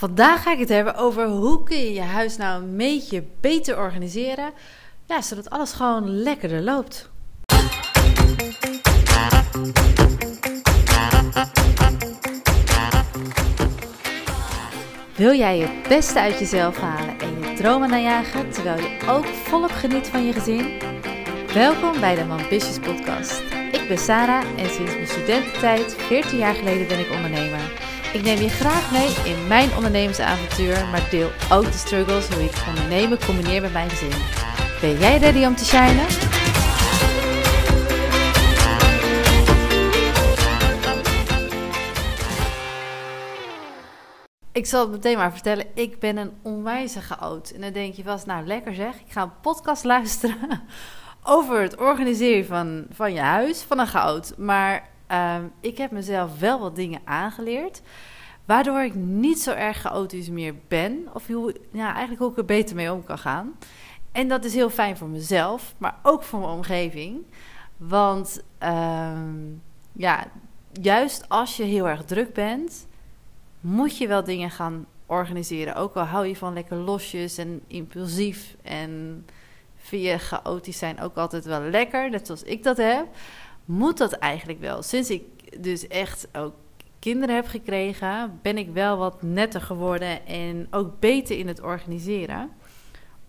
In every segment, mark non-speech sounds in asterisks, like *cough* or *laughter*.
Vandaag ga ik het hebben over hoe kun je je huis nou een beetje beter organiseren, ja, zodat alles gewoon lekkerder loopt. Wil jij het beste uit jezelf halen en je dromen najagen, terwijl je ook volop geniet van je gezin? Welkom bij de Ambitious Podcast. Ik ben Sarah en sinds mijn studententijd, 14 jaar geleden, ben ik ondernemer. Ik neem je graag mee in mijn ondernemersavontuur, maar deel ook de struggles hoe ik ondernemen combineer met mijn gezin. Ben jij ready om te shinen? Ik zal het meteen maar vertellen, ik ben een onwijze chaot. En dan denk je vast, nou lekker zeg, ik ga een podcast luisteren *laughs* over het organiseren van, van je huis van een chaot. Maar Ehm, ik heb mezelf wel wat dingen aangeleerd. Waardoor ik niet zo erg chaotisch meer ben. Of hoe, eigenlijk hoe ik er beter mee om kan gaan. En dat is heel fijn voor mezelf, maar ook voor mijn omgeving. Want ehm, ja, juist als je heel erg druk bent, moet je wel dingen gaan organiseren. Ook al hou je van lekker losjes en impulsief en vind je chaotisch zijn ook altijd wel lekker, net zoals ik dat heb moet dat eigenlijk wel. Sinds ik dus echt ook kinderen heb gekregen, ben ik wel wat netter geworden en ook beter in het organiseren.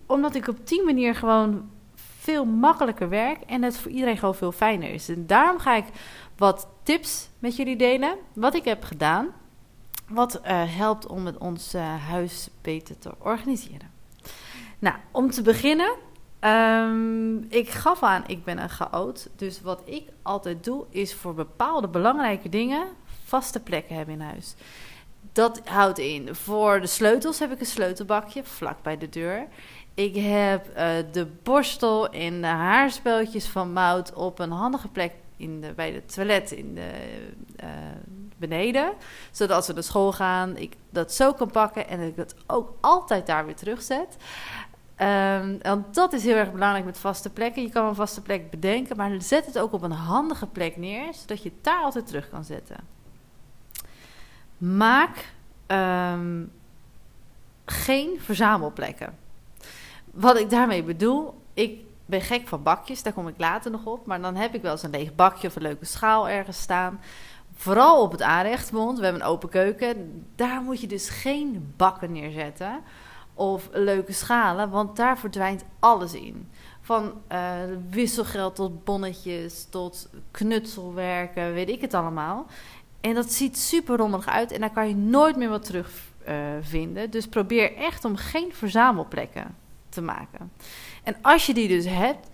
Omdat ik op die manier gewoon veel makkelijker werk en het voor iedereen gewoon veel fijner is. En daarom ga ik wat tips met jullie delen, wat ik heb gedaan, wat uh, helpt om het ons uh, huis beter te organiseren. Nou, om te beginnen Um, ik gaf aan, ik ben een chaot. Dus wat ik altijd doe, is voor bepaalde belangrijke dingen vaste plekken hebben in huis. Dat houdt in, voor de sleutels heb ik een sleutelbakje vlak bij de deur. Ik heb uh, de borstel en de haarspeltjes van Mout op een handige plek in de, bij de toilet in de, uh, beneden. Zodat als we naar school gaan, ik dat zo kan pakken en dat ik het ook altijd daar weer terugzet. Um, dat is heel erg belangrijk met vaste plekken. Je kan een vaste plek bedenken, maar zet het ook op een handige plek neer, zodat je het daar altijd terug kan zetten. Maak um, geen verzamelplekken. Wat ik daarmee bedoel, ik ben gek van bakjes, daar kom ik later nog op. Maar dan heb ik wel eens een leeg bakje of een leuke schaal ergens staan. Vooral op het aanrechtmond, we hebben een open keuken. Daar moet je dus geen bakken neerzetten of leuke schalen, want daar verdwijnt alles in. Van uh, wisselgeld tot bonnetjes, tot knutselwerken, weet ik het allemaal. En dat ziet super rommelig uit en daar kan je nooit meer wat terug uh, vinden. Dus probeer echt om geen verzamelplekken te maken. En als je die dus hebt,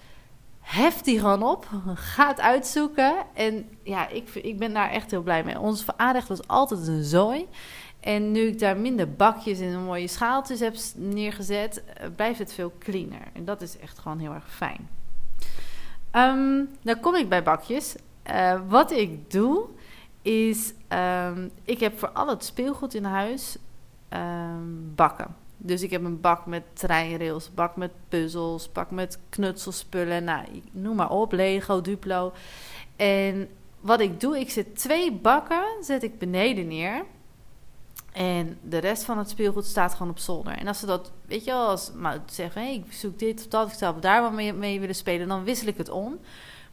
heft die gewoon op. *laughs* Ga het uitzoeken. En ja, ik, ik ben daar echt heel blij mee. Ons aanrecht was altijd een zooi. En nu ik daar minder bakjes en mooie schaaltjes heb neergezet, eh, blijft het veel cleaner. En dat is echt gewoon heel erg fijn. Um, dan kom ik bij bakjes. Uh, wat ik doe, is um, ik heb voor al het speelgoed in huis um, bakken. Dus ik heb een bak met treinrails, bak met puzzels, bak met knutselspullen. Nou, noem maar op, Lego, Duplo. En wat ik doe, ik zet twee bakken zet ik beneden neer. En de rest van het speelgoed staat gewoon op zolder. En als ze dat, weet je wel, als maar zeggen, hey, ik zoek dit of dat, ik zou daar wel mee, willen spelen, dan wissel ik het om.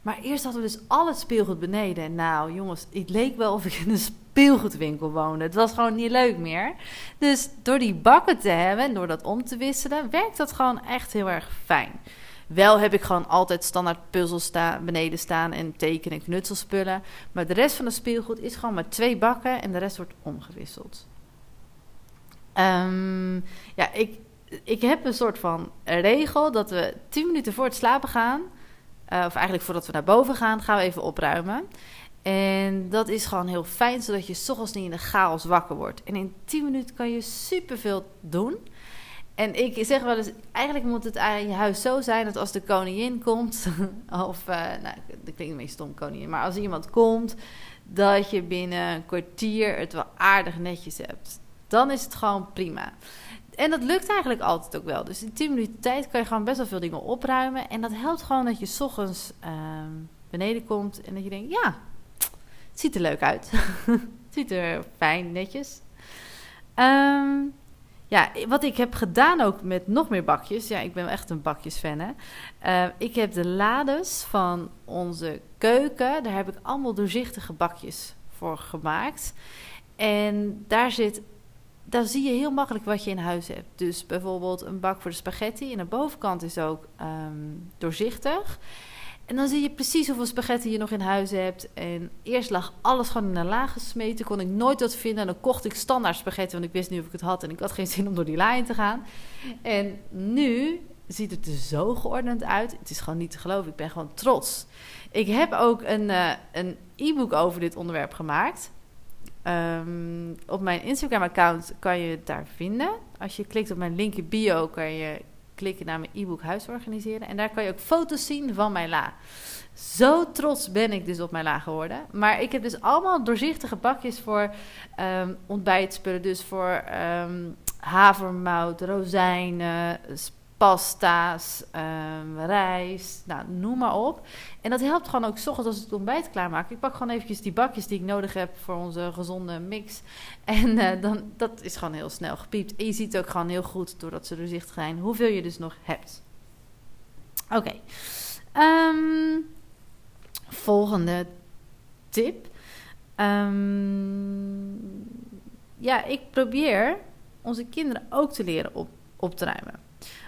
Maar eerst hadden we dus al het speelgoed beneden. Nou, jongens, het leek wel of ik in een speelgoedwinkel woonde. Het was gewoon niet leuk meer. Dus door die bakken te hebben en door dat om te wisselen, werkt dat gewoon echt heel erg fijn. Wel heb ik gewoon altijd standaard puzzels staan, beneden staan en teken- en knutselspullen. Maar de rest van het speelgoed is gewoon maar twee bakken en de rest wordt omgewisseld. Um, ja, ik, ik heb een soort van regel dat we tien minuten voor het slapen gaan, uh, of eigenlijk voordat we naar boven gaan, gaan we even opruimen. En dat is gewoon heel fijn, zodat je ochtends niet in de chaos wakker wordt. En in 10 minuten kan je superveel doen. En ik zeg wel eens, eigenlijk moet het aan je huis zo zijn dat als de koningin komt, *laughs* of, uh, nou, dat klinkt een beetje stom koningin, maar als iemand komt, dat je binnen een kwartier het wel aardig netjes hebt dan is het gewoon prima. En dat lukt eigenlijk altijd ook wel. Dus in 10 minuten tijd kan je gewoon best wel veel dingen opruimen. En dat helpt gewoon dat je s ochtends ehm, beneden komt en dat je denkt: ja, het ziet er leuk uit. *laughs* het ziet er fijn, netjes. Um, ja, wat ik heb gedaan ook met nog meer bakjes. Ja, ik ben echt een bakjesfan, hè. Uh, ik heb de lades van onze keuken. Daar heb ik allemaal doorzichtige bakjes voor gemaakt. En daar zit daar zie je heel makkelijk wat je in huis hebt. Dus bijvoorbeeld een bak voor de spaghetti. En de bovenkant is ook um, doorzichtig. En dan zie je precies hoeveel spaghetti je nog in huis hebt. En eerst lag alles gewoon in een laag gesmeten. Kon ik nooit wat vinden. En dan kocht ik standaard spaghetti, want ik wist niet of ik het had. En ik had geen zin om door die la in te gaan. En nu ziet het er zo geordend uit. Het is gewoon niet te geloven. Ik ben gewoon trots. Ik heb ook een, een e-book over dit onderwerp gemaakt. Um, op mijn Instagram-account kan je het daar vinden. Als je klikt op mijn linkje bio, kan je klikken naar mijn e-book Huis organiseren. En daar kan je ook foto's zien van mijn la. Zo trots ben ik dus op mijn la geworden. Maar ik heb dus allemaal doorzichtige bakjes voor um, ontbijtspullen. Dus voor um, havermout, rozijnen, pasta's, um, rijst, nou, noem maar op. En dat helpt gewoon ook s ochtends als ik het ontbijt klaarmaak. Ik pak gewoon eventjes die bakjes die ik nodig heb voor onze gezonde mix. En uh, dan, dat is gewoon heel snel gepiept. En je ziet ook gewoon heel goed, doordat ze doorzichtig zijn, hoeveel je dus nog hebt. Oké. Um, volgende tip. Um, ja, ik probeer onze kinderen ook te leren op, op te ruimen.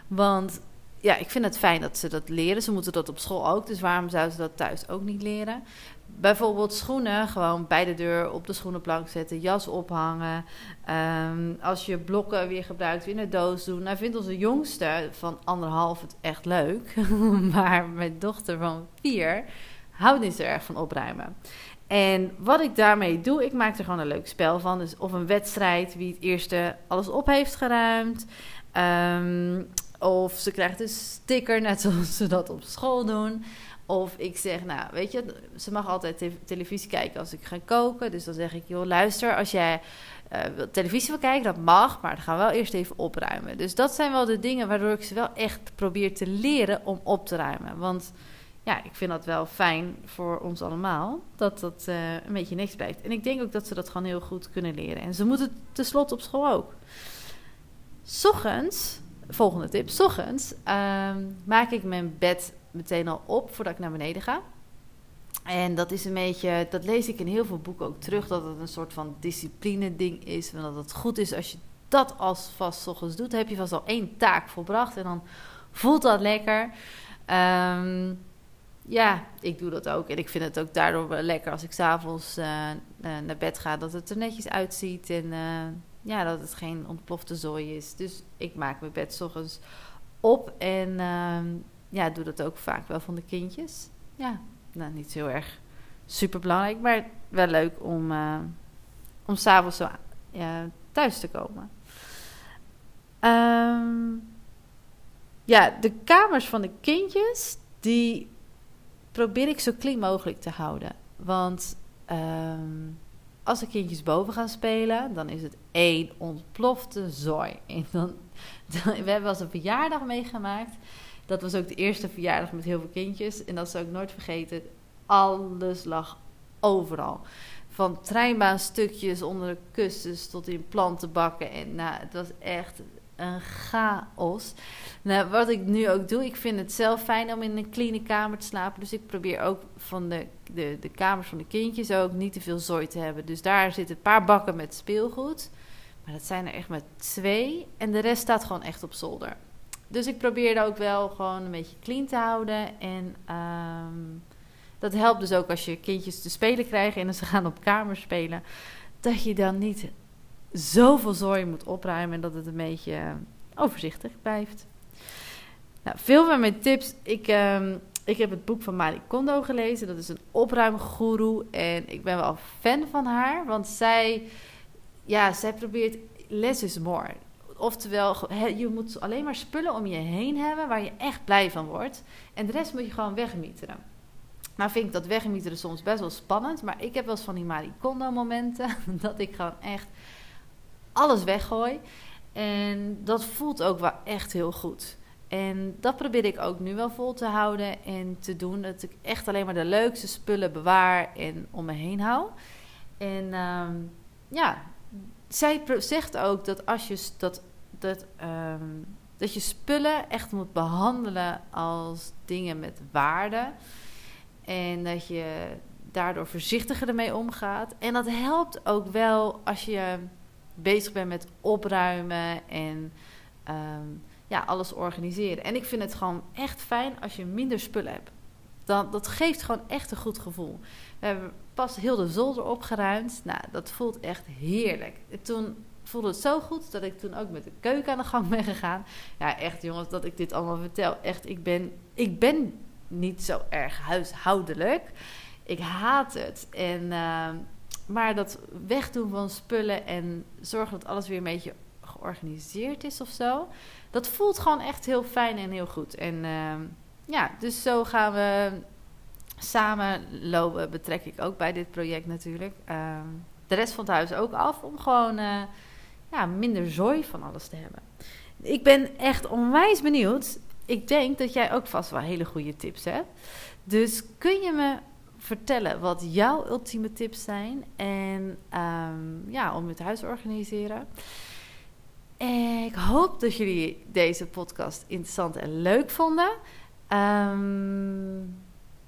Want ja, ik vind het fijn dat ze dat leren. Ze moeten dat op school ook. Dus waarom zouden ze dat thuis ook niet leren? Bijvoorbeeld schoenen, gewoon bij de deur op de schoenenplank zetten, jas ophangen. Um, als je blokken weer gebruikt, weer in de doos doen. Nou vindt onze jongste van anderhalf het echt leuk. *laughs* maar mijn dochter van vier houdt niet zo erg van opruimen. En wat ik daarmee doe, ik maak er gewoon een leuk spel van. Dus of een wedstrijd, wie het eerste alles op heeft geruimd. Um, of ze krijgt een sticker, net *laughs* zoals ze dat op school doen. Of ik zeg, nou, weet je, ze mag altijd televisie kijken als ik ga koken. Dus dan zeg ik, joh, luister, als jij uh, televisie wil kijken, dat mag, maar dan gaan we wel eerst even opruimen. Dus dat zijn wel de dingen waardoor ik ze wel echt probeer te leren om op te ruimen. Want ja, ik vind dat wel fijn voor ons allemaal, dat dat uh, een beetje niks blijft. En ik denk ook dat ze dat gewoon heel goed kunnen leren. En ze moeten tenslotte op school ook. Ochtends volgende tip. S ochtends um, maak ik mijn bed meteen al op voordat ik naar beneden ga. En dat is een beetje, dat lees ik in heel veel boeken ook terug, dat het een soort van discipline ding is. En dat het goed is als je dat als vast ochtends doet. Heb je vast al één taak volbracht en dan voelt dat lekker. Um, ja, ik doe dat ook. En ik vind het ook daardoor wel lekker als ik s'avonds uh, uh, naar bed ga, dat het er netjes uitziet. En uh, ja, dat het geen ontplofte zooi is. Dus ik maak mijn bed s ochtends op en uh, ja, doe dat ook vaak wel van de kindjes. Ja, nou niet heel erg super belangrijk, maar wel leuk om, uh, om s'avonds zo thuis te komen. Um, ja, de kamers van de kindjes, die probeer ik zo clean mogelijk te houden. Want um, als de kindjes boven gaan spelen, dan is het één ontplofte zooi. En dan, we hebben wel eens een verjaardag meegemaakt. Dat was ook de eerste verjaardag met heel veel kindjes. En dat zou ik nooit vergeten. Alles lag overal. Van treinbaanstukjes onder de kussens tot in plantenbakken. En nou, het was echt een chaos. Nou, wat ik nu ook doe, ik vind het zelf fijn om in een clean kamer te slapen. Dus ik probeer ook van de, de, de kamers van de kindjes ook niet te veel zooi te hebben. Dus daar zitten een paar bakken met speelgoed. Maar dat zijn er echt maar twee. En de rest staat gewoon echt op zolder. Dus ik probeer dat ook wel gewoon een beetje clean te houden. En um, dat helpt dus ook als je kindjes te spelen krijgen en ze gaan op kamers spelen. Dat je dan niet zoveel zooi moet opruimen en dat het een beetje eh, overzichtig blijft. Nou, veel van mijn tips. Ik, um, ik heb het boek van Marie Kondo gelezen. Dat is een opruimgoeroe. En ik ben wel fan van haar. Want zij, ja, zij probeert less is more. Oftewel, je moet alleen maar spullen om je heen hebben waar je echt blij van wordt. En de rest moet je gewoon wegmieteren. Nou vind ik dat wegmieteren soms best wel spannend. Maar ik heb wel eens van die Marie Kondo momenten. *laughs* Dat ik gewoon echt alles weggooi. En dat voelt ook wel echt heel goed. En dat probeer ik ook nu wel vol te houden en te doen. Dat ik echt alleen maar de leukste spullen bewaar en om me heen hou. En um, ja, zij zegt ook dat als je dat dat, ehm, dat je spullen echt moet behandelen als dingen met waarde. En dat je daardoor voorzichtiger ermee omgaat. En dat helpt ook wel als je bezig bent met opruimen en ehm, ja, alles organiseren. En ik vind het gewoon echt fijn als je minder spullen hebt. Dan, dat geeft gewoon echt een goed gevoel. We hebben pas heel de zolder opgeruimd. Nou, dat voelt echt heerlijk. Toen voelde het zo goed dat ik toen ook met de keuken aan de gang ben gegaan. Ja, echt jongens, dat ik dit allemaal vertel. Echt, ik ben, ik ben niet zo erg huishoudelijk. Ik haat het. En, uh, maar dat wegdoen van spullen en zorgen dat alles weer een beetje georganiseerd is of zo. Dat voelt gewoon echt heel fijn en heel goed. En uh, ja, dus zo gaan we samen lopen. Betrek ik ook bij dit project natuurlijk. Uh, de rest van het huis ook af om gewoon uh, ja, minder zooi van alles te hebben. Ik ben echt onwijs benieuwd. Ik denk dat jij ook vast wel hele goede tips hebt. Dus kun je me vertellen wat jouw ultieme tips zijn. En um, ja, om het huis te organiseren. En ik hoop dat jullie deze podcast interessant en leuk vonden. Um,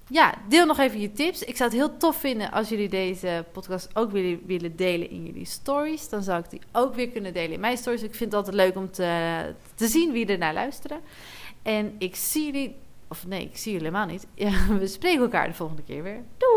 ja, deel nog even je tips. Ik zou het heel tof vinden als jullie deze podcast ook willen, willen delen in jullie stories. Dan zou ik die ook weer kunnen delen in mijn stories. Ik vind het altijd leuk om te, te zien wie er naar luisteren. En ik zie jullie of nee, ik zie je helemaal niet. Ja, *laughs* we spreken elkaar de volgende keer weer. Doeg!